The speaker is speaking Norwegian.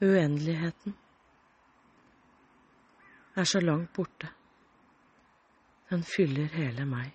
Uendeligheten er så langt borte. Den fyller hele meg.